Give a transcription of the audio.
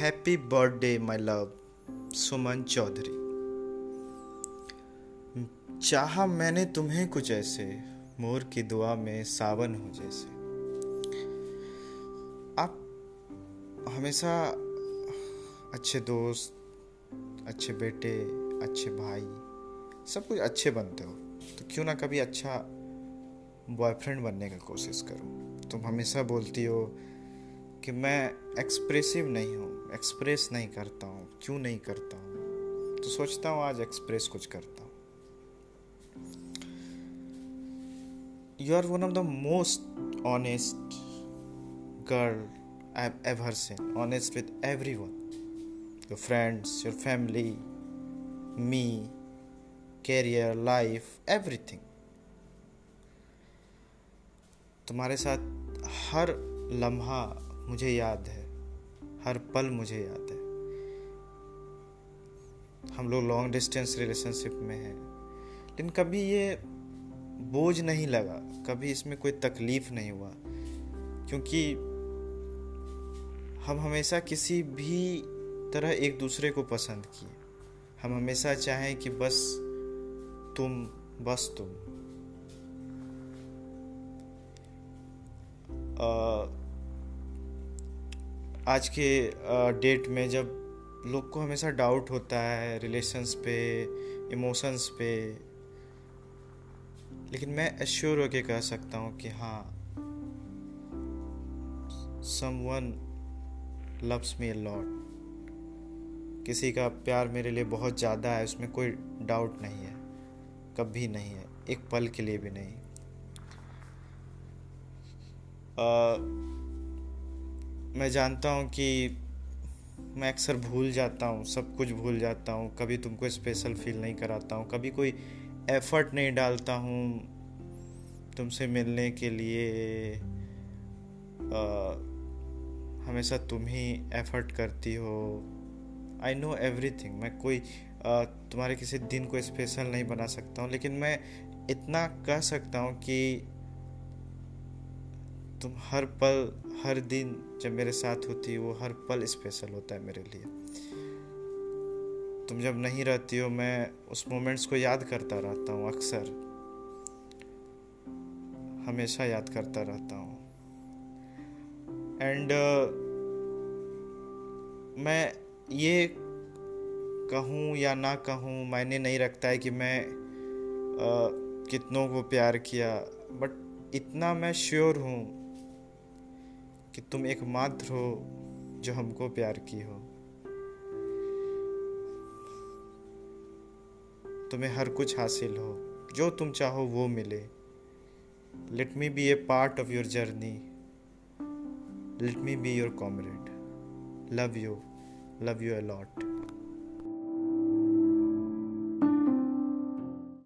Happy birthday my love Suman Chaudhary. चाहा मैंने तुम्हें कुछ ऐसे, मोर की दुआ में सावन हो जैसे। आप हमेशा अच्छे दोस्त, अच्छे बेटे, अच्छे भाई, सब कुछ अच्छे बनते हो। तो क्यों ना कभी अच्छा बॉयफ्रेंड बनने का कोशिश करो। तुम हमेशा बोलती हो कि मैं एक्सप्रेसिव नहीं हूँ एक्सप्रेस नहीं करता हूँ, क्यों नहीं करता हूँ? तो सोचता हूँ आज एक्सप्रेस कुछ करता हूँ। You are one of the most honest girl I ever seen honest with every one your friends your family me career life everything तुम्हारे साथ हर लम्हा मुझे याद है। हर पल मुझे याद है। हम लोग लॉन्ग डिस्टेंस रिलेशनशिप में हैं। लेकिन कभी ये बोझ नहीं लगा। कभी इसमें कोई तकलीफ़ नहीं हुआ। क्योंकि हम हमेशा किसी भी तरह एक दूसरे को पसंद किए। हम हमेशा चाहें कि बस तुम बस तुम। आज के डेट में जब लोग को हमेशा डाउट होता है रिलेशंस पे इमोशंस पे लेकिन मैं एश्योर होके कह सकता हूँ कि हाँ समवन लव्स मी लॉट किसी का प्यार मेरे लिए बहुत ज़्यादा है उसमें कोई डाउट नहीं है कभी नहीं है एक पल के लिए भी नहीं. आ, मैं जानता हूँ कि मैं अक्सर भूल जाता हूँ सब कुछ भूल जाता हूँ कभी तुमको स्पेशल फील नहीं कराता हूँ कभी कोई एफर्ट नहीं डालता हूँ तुमसे मिलने के लिए। आ, हमेशा तुम ही एफर्ट करती हो। आई नो एवरीथिंग मैं कोई आ, तुम्हारे किसी दिन को स्पेशल नहीं बना सकता हूँ लेकिन मैं इतना कह सकता हूँ कि तुम हर पल हर दिन जब मेरे साथ होती वो हर पल स्पेशल होता है मेरे लिए। तुम जब नहीं रहती हो मैं उस मोमेंट्स को याद करता रहता हूँ अक्सर। हमेशा याद करता रहता हूँ। एंड uh, मैं ये कहूँ या ना कहूँ मैंने नहीं रखता है कि मैं uh, कितनों को प्यार किया बट इतना मैं श्योर हूँ कि तुम एकमात्र हो जो हमको प्यार की हो। तुम्हें हर कुछ हासिल हो। जो तुम चाहो वो मिले। Let me be a part of your journey let me be your comrade love you love you a lot